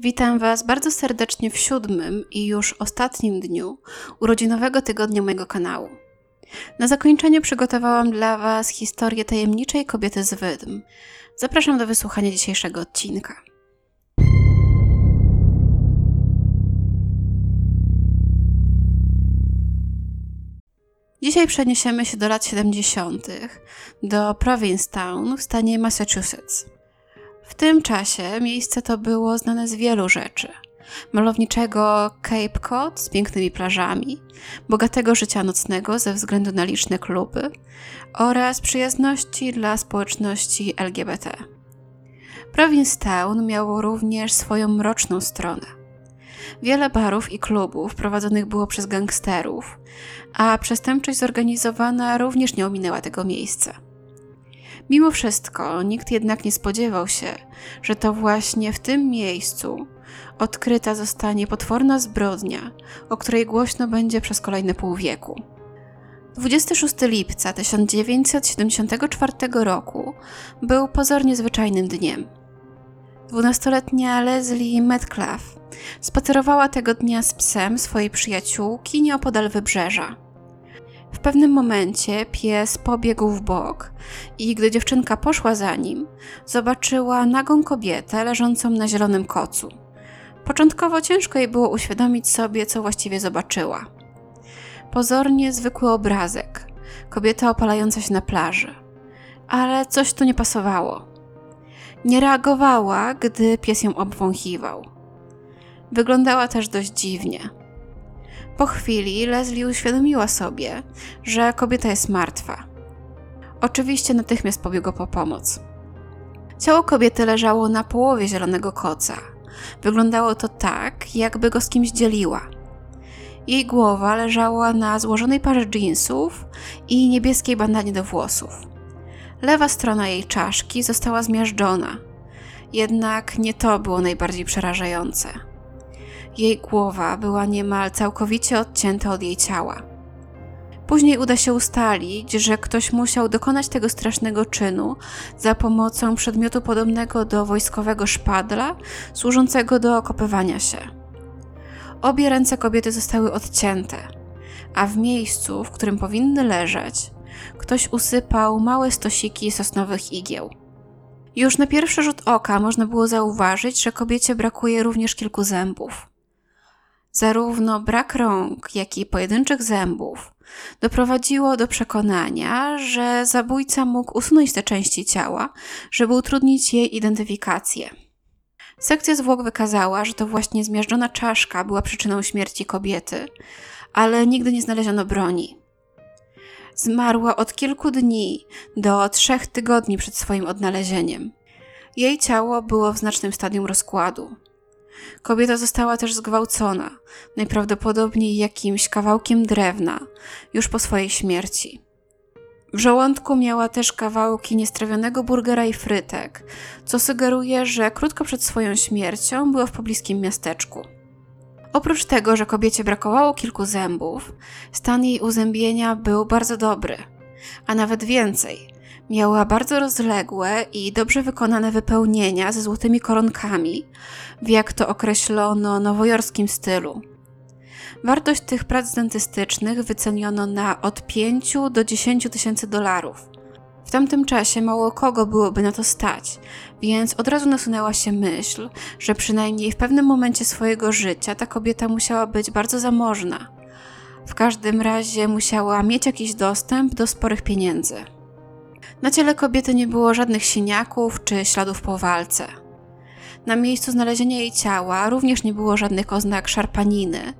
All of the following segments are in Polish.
Witam Was bardzo serdecznie w siódmym i już ostatnim dniu urodzinowego tygodnia mojego kanału. Na zakończenie przygotowałam dla Was historię tajemniczej kobiety z Wydm. Zapraszam do wysłuchania dzisiejszego odcinka. Dzisiaj przeniesiemy się do lat 70., do Provincetown w stanie Massachusetts. W tym czasie miejsce to było znane z wielu rzeczy. Malowniczego Cape Cod z pięknymi plażami, bogatego życia nocnego ze względu na liczne kluby oraz przyjazności dla społeczności LGBT. Provincetown miało również swoją mroczną stronę. Wiele barów i klubów prowadzonych było przez gangsterów, a przestępczość zorganizowana również nie ominęła tego miejsca. Mimo wszystko nikt jednak nie spodziewał się, że to właśnie w tym miejscu odkryta zostanie potworna zbrodnia, o której głośno będzie przez kolejne pół wieku. 26 lipca 1974 roku był pozornie zwyczajnym dniem. Dwunastoletnia Leslie Metcalf spacerowała tego dnia z psem swojej przyjaciółki nieopodal wybrzeża. W pewnym momencie pies pobiegł w bok i gdy dziewczynka poszła za nim, zobaczyła nagą kobietę leżącą na zielonym kocu. Początkowo ciężko jej było uświadomić sobie, co właściwie zobaczyła. Pozornie zwykły obrazek kobieta opalająca się na plaży, ale coś tu nie pasowało. Nie reagowała, gdy pies ją obwąchiwał. Wyglądała też dość dziwnie. Po chwili Leslie uświadomiła sobie, że kobieta jest martwa. Oczywiście natychmiast pobiegł po pomoc. Ciało kobiety leżało na połowie zielonego koca. Wyglądało to tak, jakby go z kimś dzieliła. Jej głowa leżała na złożonej parze jeansów i niebieskiej bandanie do włosów. Lewa strona jej czaszki została zmiażdżona. Jednak nie to było najbardziej przerażające. Jej głowa była niemal całkowicie odcięta od jej ciała. Później uda się ustalić, że ktoś musiał dokonać tego strasznego czynu za pomocą przedmiotu podobnego do wojskowego szpadla, służącego do okopywania się. Obie ręce kobiety zostały odcięte, a w miejscu, w którym powinny leżeć, ktoś usypał małe stosiki sosnowych igieł. Już na pierwszy rzut oka można było zauważyć, że kobiecie brakuje również kilku zębów. Zarówno brak rąk, jak i pojedynczych zębów doprowadziło do przekonania, że zabójca mógł usunąć te części ciała, żeby utrudnić jej identyfikację. Sekcja zwłok wykazała, że to właśnie zmiażdżona czaszka była przyczyną śmierci kobiety, ale nigdy nie znaleziono broni. Zmarła od kilku dni do trzech tygodni przed swoim odnalezieniem. Jej ciało było w znacznym stadium rozkładu. Kobieta została też zgwałcona, najprawdopodobniej jakimś kawałkiem drewna, już po swojej śmierci. W żołądku miała też kawałki niestrawionego burgera i frytek, co sugeruje, że krótko przed swoją śmiercią była w pobliskim miasteczku. Oprócz tego, że kobiecie brakowało kilku zębów, stan jej uzębienia był bardzo dobry, a nawet więcej – Miała bardzo rozległe i dobrze wykonane wypełnienia ze złotymi koronkami, w jak to określono nowojorskim stylu. Wartość tych prac dentystycznych wyceniono na od 5 do 10 tysięcy dolarów. W tamtym czasie mało kogo byłoby na to stać, więc od razu nasunęła się myśl, że przynajmniej w pewnym momencie swojego życia ta kobieta musiała być bardzo zamożna. W każdym razie musiała mieć jakiś dostęp do sporych pieniędzy. Na ciele kobiety nie było żadnych siniaków czy śladów po walce. Na miejscu znalezienia jej ciała również nie było żadnych oznak szarpaniny,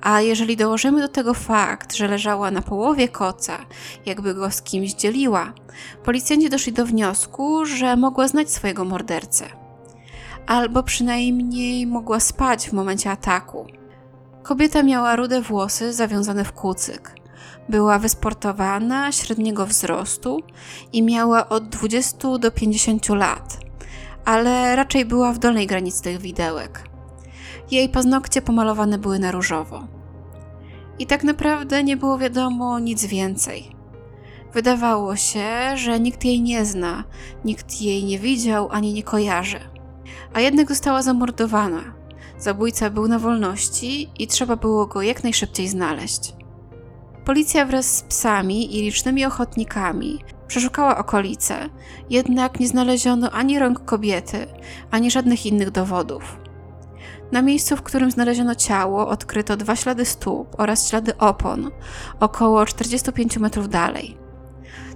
a jeżeli dołożymy do tego fakt, że leżała na połowie koca, jakby go z kimś dzieliła, policjanci doszli do wniosku, że mogła znać swojego mordercę. Albo przynajmniej mogła spać w momencie ataku. Kobieta miała rude włosy zawiązane w kucyk. Była wysportowana, średniego wzrostu i miała od 20 do 50 lat, ale raczej była w dolnej granicy tych widełek. Jej paznokcie pomalowane były na różowo. I tak naprawdę nie było wiadomo nic więcej. Wydawało się, że nikt jej nie zna, nikt jej nie widział ani nie kojarzy. a jednak została zamordowana. Zabójca był na wolności i trzeba było go jak najszybciej znaleźć. Policja wraz z psami i licznymi ochotnikami przeszukała okolice, jednak nie znaleziono ani rąk kobiety, ani żadnych innych dowodów. Na miejscu, w którym znaleziono ciało, odkryto dwa ślady stóp oraz ślady opon, około 45 metrów dalej.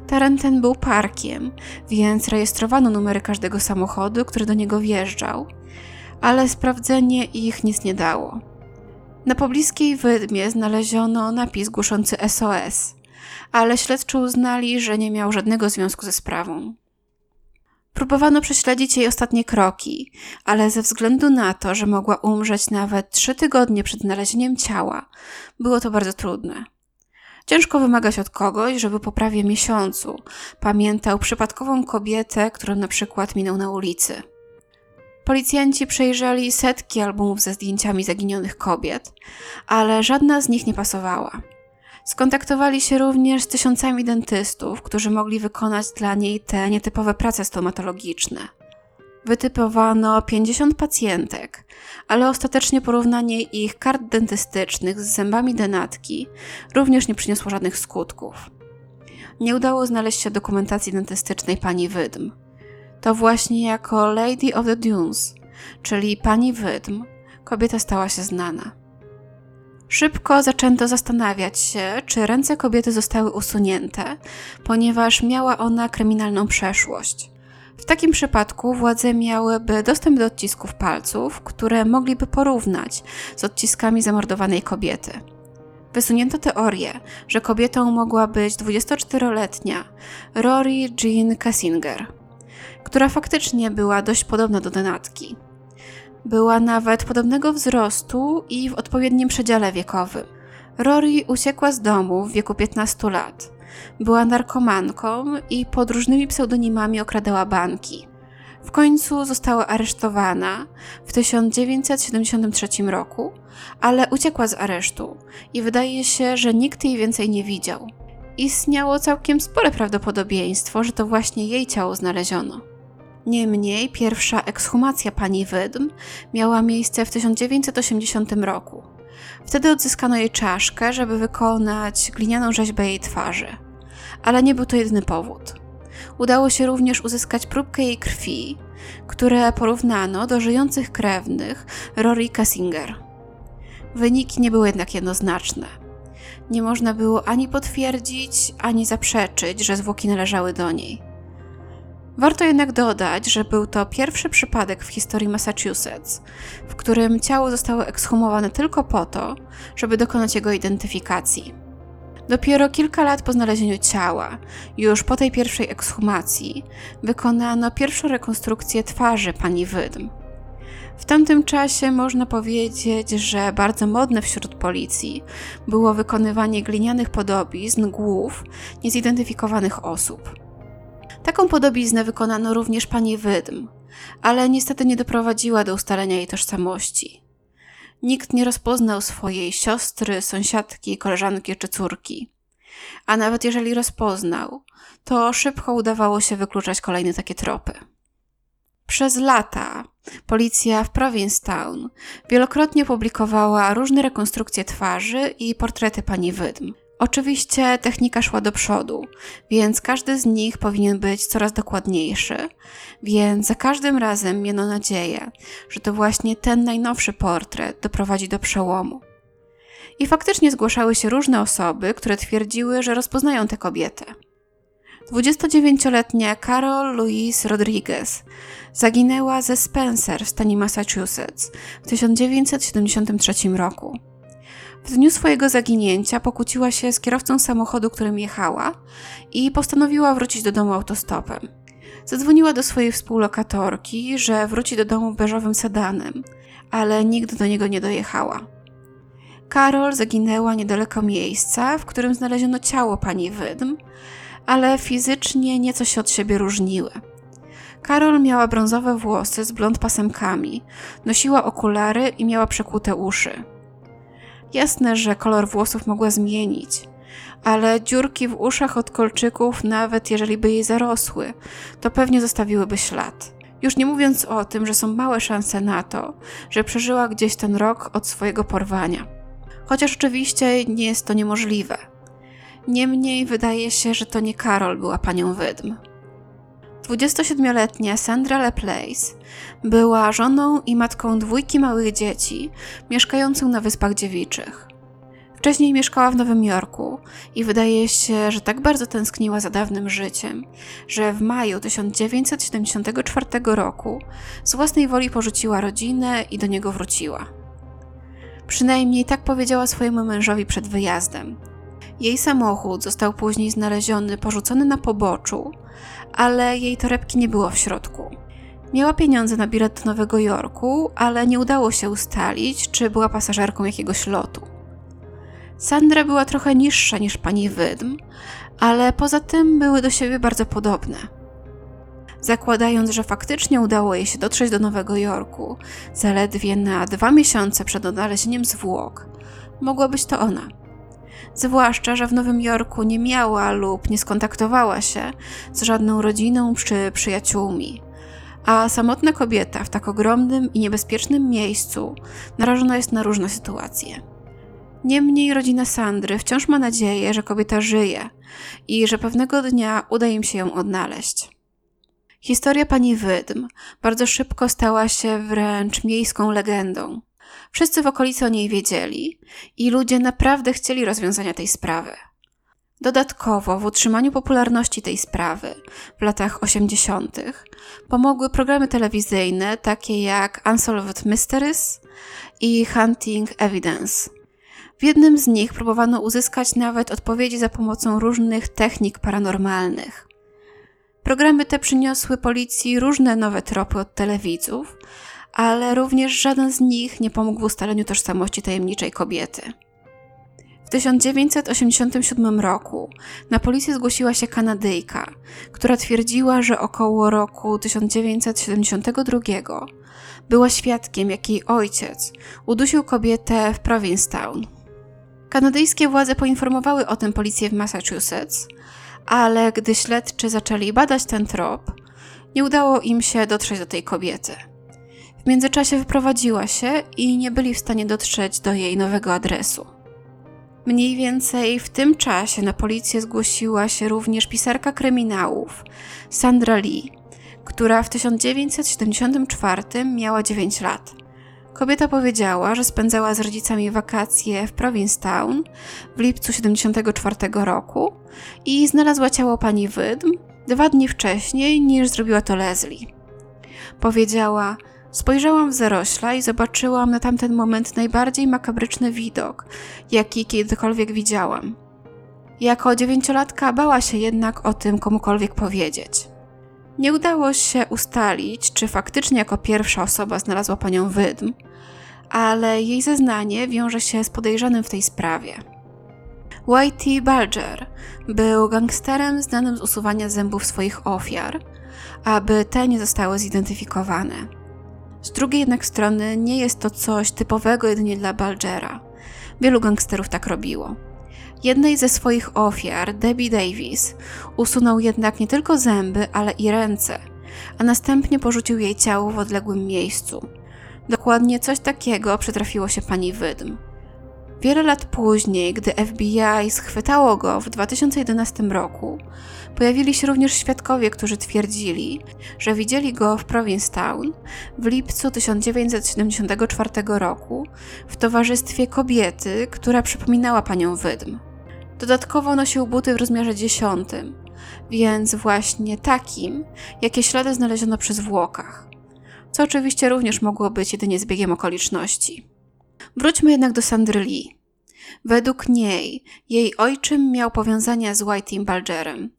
Teren ten był parkiem, więc rejestrowano numery każdego samochodu, który do niego wjeżdżał, ale sprawdzenie ich nic nie dało. Na pobliskiej wydmie znaleziono napis głoszący SOS, ale śledczy uznali, że nie miał żadnego związku ze sprawą. Próbowano prześledzić jej ostatnie kroki, ale ze względu na to, że mogła umrzeć nawet trzy tygodnie przed znalezieniem ciała, było to bardzo trudne. Ciężko wymagać od kogoś, żeby po prawie miesiącu pamiętał przypadkową kobietę, którą na przykład minął na ulicy. Policjanci przejrzeli setki albumów ze zdjęciami zaginionych kobiet, ale żadna z nich nie pasowała. Skontaktowali się również z tysiącami dentystów, którzy mogli wykonać dla niej te nietypowe prace stomatologiczne. Wytypowano 50 pacjentek, ale ostatecznie porównanie ich kart dentystycznych z zębami denatki również nie przyniosło żadnych skutków. Nie udało znaleźć się dokumentacji dentystycznej pani Wydm. To właśnie jako Lady of the Dunes, czyli pani Wydm, kobieta stała się znana. Szybko zaczęto zastanawiać się, czy ręce kobiety zostały usunięte, ponieważ miała ona kryminalną przeszłość. W takim przypadku władze miałyby dostęp do odcisków palców, które mogliby porównać z odciskami zamordowanej kobiety. Wysunięto teorię, że kobietą mogła być 24-letnia Rory Jean Kassinger, która faktycznie była dość podobna do denatki. Była nawet podobnego wzrostu i w odpowiednim przedziale wiekowym. Rory uciekła z domu w wieku 15 lat. Była narkomanką i pod różnymi pseudonimami okradała banki. W końcu została aresztowana w 1973 roku, ale uciekła z aresztu i wydaje się, że nikt jej więcej nie widział. Istniało całkiem spore prawdopodobieństwo, że to właśnie jej ciało znaleziono. Niemniej pierwsza ekshumacja pani Wydm miała miejsce w 1980 roku. Wtedy odzyskano jej czaszkę, żeby wykonać glinianą rzeźbę jej twarzy. Ale nie był to jedyny powód. Udało się również uzyskać próbkę jej krwi, które porównano do żyjących krewnych Rory Kassinger. Wyniki nie były jednak jednoznaczne. Nie można było ani potwierdzić, ani zaprzeczyć, że zwłoki należały do niej. Warto jednak dodać, że był to pierwszy przypadek w historii Massachusetts, w którym ciało zostało ekshumowane tylko po to, żeby dokonać jego identyfikacji. Dopiero kilka lat po znalezieniu ciała, już po tej pierwszej ekshumacji, wykonano pierwszą rekonstrukcję twarzy pani Wydm. W tamtym czasie można powiedzieć, że bardzo modne wśród policji było wykonywanie glinianych podobizn głów niezidentyfikowanych osób. Taką podobiznę wykonano również pani Wydm, ale niestety nie doprowadziła do ustalenia jej tożsamości. Nikt nie rozpoznał swojej siostry, sąsiadki, koleżanki czy córki. A nawet jeżeli rozpoznał, to szybko udawało się wykluczać kolejne takie tropy. Przez lata policja w Provincetown wielokrotnie publikowała różne rekonstrukcje twarzy i portrety pani Wydm. Oczywiście technika szła do przodu, więc każdy z nich powinien być coraz dokładniejszy, więc za każdym razem miano nadzieję, że to właśnie ten najnowszy portret doprowadzi do przełomu. I faktycznie zgłaszały się różne osoby, które twierdziły, że rozpoznają tę kobietę. 29-letnia Carol Louise Rodriguez zaginęła ze Spencer w stanie Massachusetts w 1973 roku. W dniu swojego zaginięcia pokłóciła się z kierowcą samochodu, którym jechała i postanowiła wrócić do domu autostopem. Zadzwoniła do swojej współlokatorki, że wróci do domu beżowym sedanem, ale nigdy do niego nie dojechała. Karol zaginęła niedaleko miejsca, w którym znaleziono ciało pani Wydm, ale fizycznie nieco się od siebie różniły. Karol miała brązowe włosy z blond pasemkami, nosiła okulary i miała przekute uszy. Jasne, że kolor włosów mogła zmienić, ale dziurki w uszach od kolczyków, nawet jeżeli by jej zarosły, to pewnie zostawiłyby ślad. Już nie mówiąc o tym, że są małe szanse na to, że przeżyła gdzieś ten rok od swojego porwania. Chociaż oczywiście nie jest to niemożliwe. Niemniej wydaje się, że to nie Karol była panią wydm. 27-letnia Sandra LePlace była żoną i matką dwójki małych dzieci mieszkających na Wyspach Dziewiczych. Wcześniej mieszkała w Nowym Jorku i wydaje się, że tak bardzo tęskniła za dawnym życiem, że w maju 1974 roku z własnej woli porzuciła rodzinę i do niego wróciła. Przynajmniej tak powiedziała swojemu mężowi przed wyjazdem. Jej samochód został później znaleziony porzucony na poboczu, ale jej torebki nie było w środku. Miała pieniądze na bilet do Nowego Jorku, ale nie udało się ustalić, czy była pasażerką jakiegoś lotu. Sandra była trochę niższa niż pani Wydm, ale poza tym były do siebie bardzo podobne. Zakładając, że faktycznie udało jej się dotrzeć do Nowego Jorku zaledwie na dwa miesiące przed odnalezieniem zwłok, mogła być to ona. Zwłaszcza, że w Nowym Jorku nie miała lub nie skontaktowała się z żadną rodziną czy przyjaciółmi. A samotna kobieta w tak ogromnym i niebezpiecznym miejscu narażona jest na różne sytuacje. Niemniej rodzina Sandry wciąż ma nadzieję, że kobieta żyje i że pewnego dnia uda im się ją odnaleźć. Historia pani Wydm bardzo szybko stała się wręcz miejską legendą. Wszyscy w okolicy o niej wiedzieli i ludzie naprawdę chcieli rozwiązania tej sprawy. Dodatkowo w utrzymaniu popularności tej sprawy w latach 80. pomogły programy telewizyjne takie jak Unsolved Mysteries i Hunting Evidence. W jednym z nich próbowano uzyskać nawet odpowiedzi za pomocą różnych technik paranormalnych. Programy te przyniosły policji różne nowe tropy od telewidzów, ale również żaden z nich nie pomógł w ustaleniu tożsamości tajemniczej kobiety. W 1987 roku na policję zgłosiła się Kanadyjka, która twierdziła, że około roku 1972 była świadkiem, jak jej ojciec udusił kobietę w Provincetown. Kanadyjskie władze poinformowały o tym policję w Massachusetts, ale gdy śledczy zaczęli badać ten trop, nie udało im się dotrzeć do tej kobiety. Międzyczasie wyprowadziła się i nie byli w stanie dotrzeć do jej nowego adresu. Mniej więcej w tym czasie na policję zgłosiła się również pisarka kryminałów Sandra Lee, która w 1974 miała 9 lat. Kobieta powiedziała, że spędzała z rodzicami wakacje w Provincetown w lipcu 1974 roku i znalazła ciało pani Wydm dwa dni wcześniej niż zrobiła to Leslie. Powiedziała: Spojrzałam w zarośla i zobaczyłam na tamten moment najbardziej makabryczny widok, jaki kiedykolwiek widziałam. Jako dziewięciolatka bała się jednak o tym komukolwiek powiedzieć. Nie udało się ustalić, czy faktycznie jako pierwsza osoba znalazła panią Wydm, ale jej zeznanie wiąże się z podejrzanym w tej sprawie. Whitey Bulger był gangsterem znanym z usuwania zębów swoich ofiar, aby te nie zostały zidentyfikowane. Z drugiej jednak strony nie jest to coś typowego jedynie dla Bulgera. Wielu gangsterów tak robiło. Jednej ze swoich ofiar, Debbie Davis, usunął jednak nie tylko zęby, ale i ręce, a następnie porzucił jej ciało w odległym miejscu. Dokładnie coś takiego przytrafiło się pani Wydm. Wiele lat później, gdy FBI schwytało go w 2011 roku, pojawili się również świadkowie, którzy twierdzili, że widzieli go w Provincetown w lipcu 1974 roku w towarzystwie kobiety, która przypominała panią Wydm. Dodatkowo nosił buty w rozmiarze dziesiątym, więc właśnie takim, jakie ślady znaleziono przy zwłokach, co oczywiście również mogło być jedynie zbiegiem okoliczności. Wróćmy jednak do Sandry Lee. Według niej jej ojczym miał powiązania z Whiteym Bulgerem.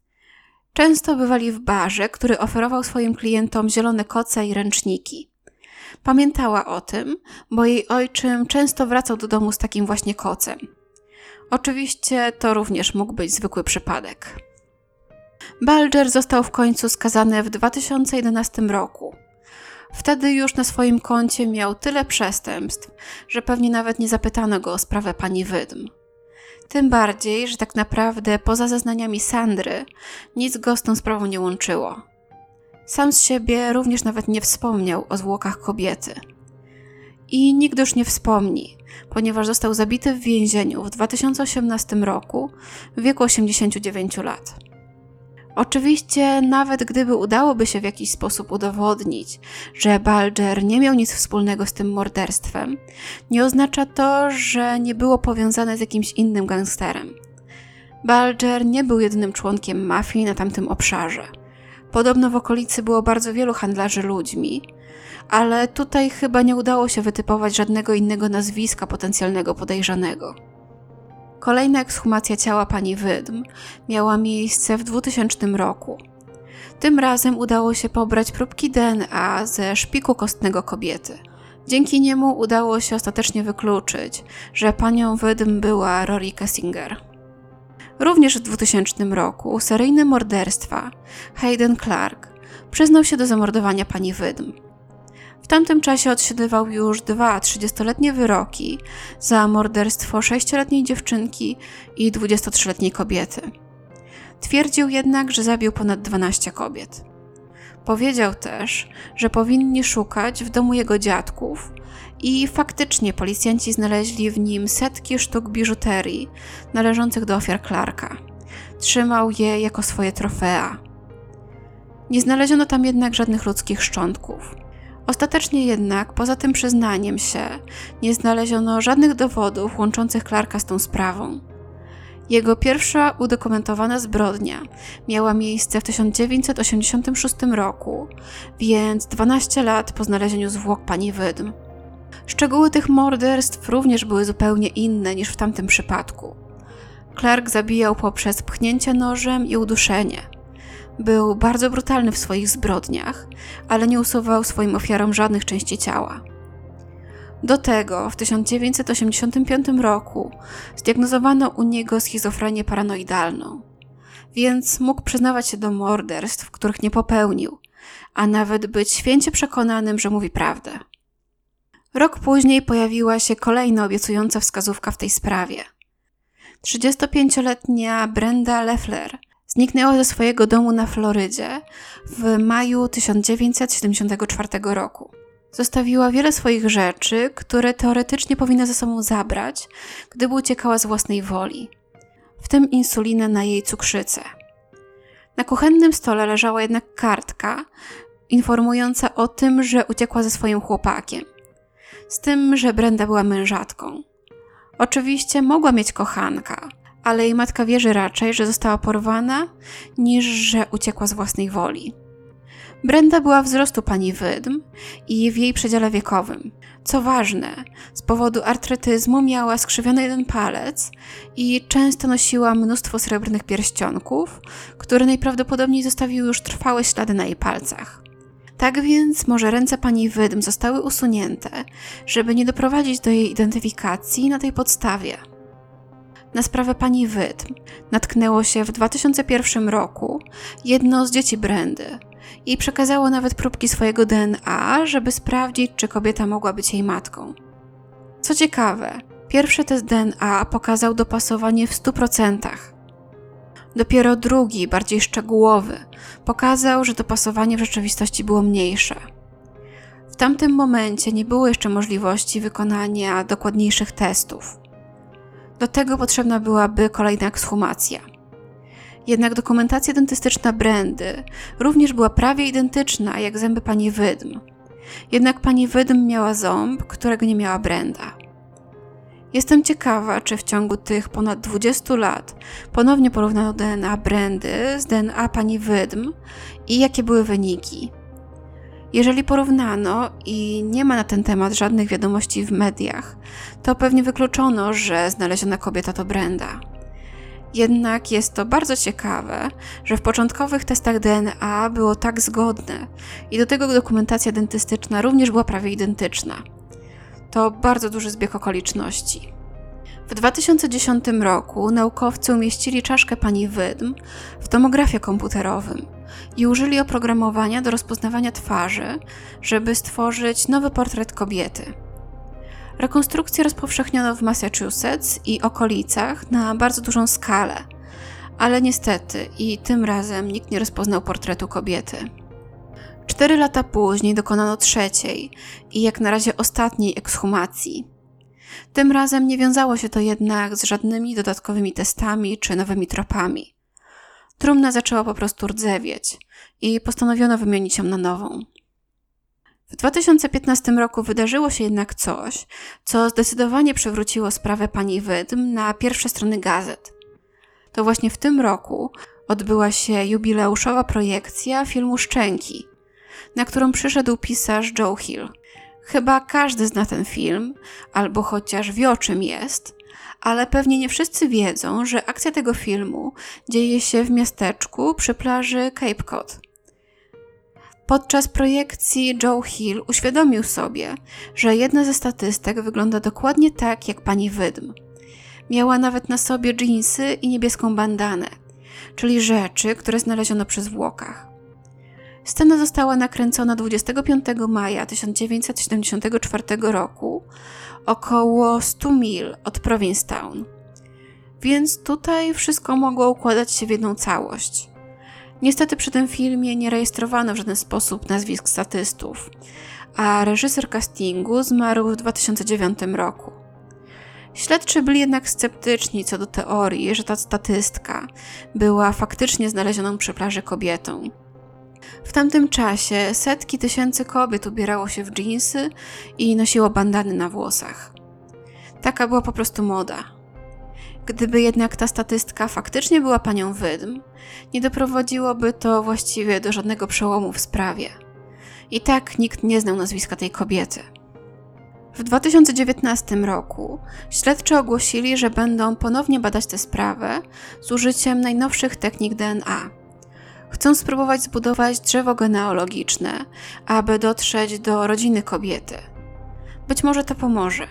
Często bywali w barze, który oferował swoim klientom zielone koce i ręczniki. Pamiętała o tym, bo jej ojczym często wracał do domu z takim właśnie kocem. Oczywiście to również mógł być zwykły przypadek. Balger został w końcu skazany w 2011 roku. Wtedy już na swoim koncie miał tyle przestępstw, że pewnie nawet nie zapytano go o sprawę pani Wydm. Tym bardziej, że tak naprawdę poza zeznaniami Sandry nic go z tą sprawą nie łączyło. Sam z siebie również nawet nie wspomniał o zwłokach kobiety. I nigdy już nie wspomni, ponieważ został zabity w więzieniu w 2018 roku w wieku 89 lat. Oczywiście, nawet gdyby udałoby się w jakiś sposób udowodnić, że Balger nie miał nic wspólnego z tym morderstwem, nie oznacza to, że nie było powiązane z jakimś innym gangsterem. Balger nie był jedynym członkiem mafii na tamtym obszarze. Podobno w okolicy było bardzo wielu handlarzy ludźmi, ale tutaj chyba nie udało się wytypować żadnego innego nazwiska potencjalnego podejrzanego. Kolejna ekshumacja ciała pani Wydm miała miejsce w 2000 roku. Tym razem udało się pobrać próbki DNA ze szpiku kostnego kobiety. Dzięki niemu udało się ostatecznie wykluczyć, że panią Wydm była Rory Kessinger. Również w 2000 roku seryjny morderstwa Hayden Clark przyznał się do zamordowania pani Wydm. Tamtym czasie odsiadywał już dwa 30-letnie wyroki za morderstwo 6-letniej dziewczynki i 23-letniej kobiety. Twierdził jednak, że zabił ponad 12 kobiet. Powiedział też, że powinni szukać w domu jego dziadków i faktycznie policjanci znaleźli w nim setki sztuk biżuterii należących do ofiar Clarka. Trzymał je jako swoje trofea. Nie znaleziono tam jednak żadnych ludzkich szczątków. Ostatecznie jednak, poza tym przyznaniem się, nie znaleziono żadnych dowodów łączących Clarka z tą sprawą. Jego pierwsza udokumentowana zbrodnia miała miejsce w 1986 roku, więc 12 lat po znalezieniu zwłok pani Wydm. Szczegóły tych morderstw również były zupełnie inne niż w tamtym przypadku. Clark zabijał poprzez pchnięcie nożem i uduszenie – był bardzo brutalny w swoich zbrodniach, ale nie usuwał swoim ofiarom żadnych części ciała. Do tego w 1985 roku zdiagnozowano u niego schizofrenię paranoidalną, więc mógł przyznawać się do morderstw, których nie popełnił, a nawet być święcie przekonanym, że mówi prawdę. Rok później pojawiła się kolejna obiecująca wskazówka w tej sprawie. 35-letnia Brenda Leffler Zniknęła ze swojego domu na Florydzie w maju 1974 roku. Zostawiła wiele swoich rzeczy, które teoretycznie powinna ze sobą zabrać, gdyby uciekała z własnej woli, w tym insulinę na jej cukrzycę. Na kuchennym stole leżała jednak kartka informująca o tym, że uciekła ze swoim chłopakiem. Z tym, że Brenda była mężatką. Oczywiście mogła mieć kochanka, ale jej matka wierzy raczej, że została porwana, niż że uciekła z własnej woli. Brenda była wzrostu pani Wydm i w jej przedziale wiekowym. Co ważne, z powodu artretyzmu miała skrzywiony jeden palec i często nosiła mnóstwo srebrnych pierścionków, które najprawdopodobniej zostawiły już trwałe ślady na jej palcach. Tak więc może ręce pani Wydm zostały usunięte, żeby nie doprowadzić do jej identyfikacji na tej podstawie. Na sprawę pani Wydm natknęło się w 2001 roku jedno z dzieci Brendy i przekazało nawet próbki swojego DNA, żeby sprawdzić, czy kobieta mogła być jej matką. Co ciekawe, pierwszy test DNA pokazał dopasowanie w 100%. Dopiero drugi, bardziej szczegółowy, pokazał, że dopasowanie w rzeczywistości było mniejsze. W tamtym momencie nie było jeszcze możliwości wykonania dokładniejszych testów. Do tego potrzebna byłaby kolejna ekshumacja. Jednak dokumentacja dentystyczna Brendy również była prawie identyczna jak zęby pani Wydm. Jednak pani Wydm miała ząb, którego nie miała Brenda. Jestem ciekawa, czy w ciągu tych ponad 20 lat ponownie porównano DNA Brendy z DNA pani Wydm i jakie były wyniki. Jeżeli porównano i nie ma na ten temat żadnych wiadomości w mediach, to pewnie wykluczono, że znaleziona kobieta to Brenda. Jednak jest to bardzo ciekawe, że w początkowych testach DNA było tak zgodne i do tego dokumentacja dentystyczna również była prawie identyczna. To bardzo duży zbieg okoliczności. W 2010 roku naukowcy umieścili czaszkę pani Wydm w tomografie komputerowym i użyli oprogramowania do rozpoznawania twarzy, żeby stworzyć nowy portret kobiety. Rekonstrukcję rozpowszechniono w Massachusetts i okolicach na bardzo dużą skalę, ale niestety i tym razem nikt nie rozpoznał portretu kobiety. Cztery lata później dokonano trzeciej i jak na razie ostatniej ekshumacji. Tym razem nie wiązało się to jednak z żadnymi dodatkowymi testami czy nowymi tropami. Trumna zaczęła po prostu rdzewieć i postanowiono wymienić ją na nową. W 2015 roku wydarzyło się jednak coś, co zdecydowanie przewróciło sprawę pani Wydm na pierwsze strony gazet. To właśnie w tym roku odbyła się jubileuszowa projekcja filmu Szczęki, na którą przyszedł pisarz Joe Hill. Chyba każdy zna ten film, albo chociaż wie o czym jest, ale pewnie nie wszyscy wiedzą, że akcja tego filmu dzieje się w miasteczku przy plaży Cape Cod. Podczas projekcji Joe Hill uświadomił sobie, że jedna ze statystek wygląda dokładnie tak jak pani Wydm. Miała nawet na sobie dżinsy i niebieską bandanę, czyli rzeczy, które znaleziono przy zwłokach. Scena została nakręcona 25 maja 1974 roku, około 100 mil od Provincetown. Więc tutaj wszystko mogło układać się w jedną całość. Niestety przy tym filmie nie rejestrowano w żaden sposób nazwisk statystów, a reżyser castingu zmarł w 2009 roku. Śledczy byli jednak sceptyczni co do teorii, że ta statystka była faktycznie znalezioną przy plaży kobietą. W tamtym czasie setki tysięcy kobiet ubierało się w dżinsy i nosiło bandany na włosach. Taka była po prostu moda. Gdyby jednak ta statystka faktycznie była panią Wydm, nie doprowadziłoby to właściwie do żadnego przełomu w sprawie. I tak nikt nie znał nazwiska tej kobiety. W 2019 roku śledczy ogłosili, że będą ponownie badać tę sprawę z użyciem najnowszych technik DNA. Chcą spróbować zbudować drzewo genealogiczne, aby dotrzeć do rodziny kobiety. Być może to pomoże.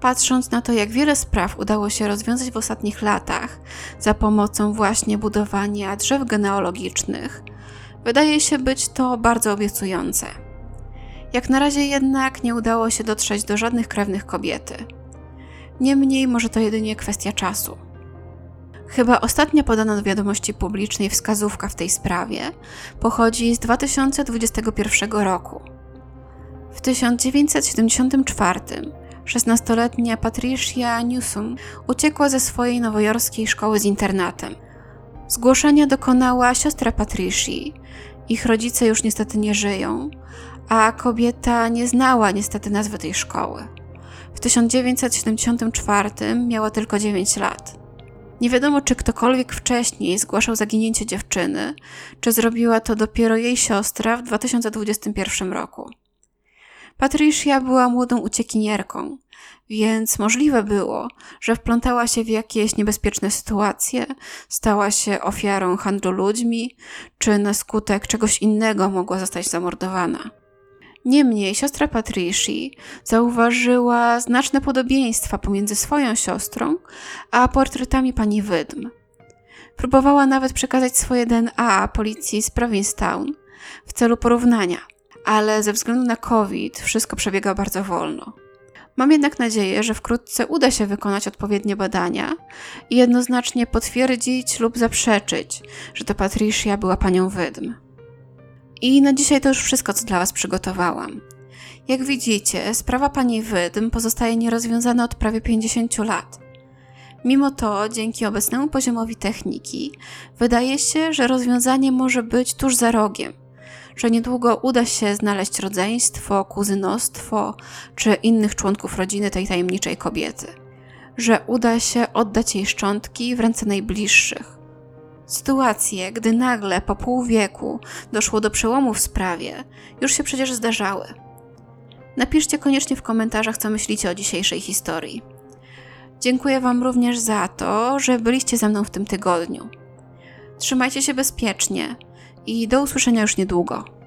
Patrząc na to, jak wiele spraw udało się rozwiązać w ostatnich latach za pomocą właśnie budowania drzew genealogicznych, wydaje się być to bardzo obiecujące. Jak na razie jednak nie udało się dotrzeć do żadnych krewnych kobiety. Niemniej może to jedynie kwestia czasu. Chyba ostatnia podana do wiadomości publicznej wskazówka w tej sprawie pochodzi z 2021 roku. W 1974 16-letnia Patricia Newsom uciekła ze swojej nowojorskiej szkoły z internatem. Zgłoszenia dokonała siostra Patricji. Ich rodzice już niestety nie żyją, a kobieta nie znała niestety nazwy tej szkoły. W 1974 miała tylko 9 lat. Nie wiadomo, czy ktokolwiek wcześniej zgłaszał zaginięcie dziewczyny, czy zrobiła to dopiero jej siostra w 2021 roku. Patricia była młodą uciekinierką, więc możliwe było, że wplątała się w jakieś niebezpieczne sytuacje, stała się ofiarą handlu ludźmi, czy na skutek czegoś innego mogła zostać zamordowana. Niemniej siostra Patrici zauważyła znaczne podobieństwa pomiędzy swoją siostrą a portretami pani Wydm. Próbowała nawet przekazać swoje DNA policji z Provincetown w celu porównania, ale ze względu na COVID wszystko przebiega bardzo wolno. Mam jednak nadzieję, że wkrótce uda się wykonać odpowiednie badania i jednoznacznie potwierdzić lub zaprzeczyć, że to Patricia była panią Wydm. I na dzisiaj to już wszystko, co dla Was przygotowałam. Jak widzicie, sprawa pani Wydm pozostaje nierozwiązana od prawie 50 lat. Mimo to, dzięki obecnemu poziomowi techniki, wydaje się, że rozwiązanie może być tuż za rogiem, że niedługo uda się znaleźć rodzeństwo, kuzynostwo czy innych członków rodziny tej tajemniczej kobiety, że uda się oddać jej szczątki w ręce najbliższych Sytuacje, gdy nagle po pół wieku doszło do przełomu w sprawie, już się przecież zdarzały. Napiszcie koniecznie w komentarzach, co myślicie o dzisiejszej historii. Dziękuję Wam również za to, że byliście ze mną w tym tygodniu. Trzymajcie się bezpiecznie i do usłyszenia już niedługo.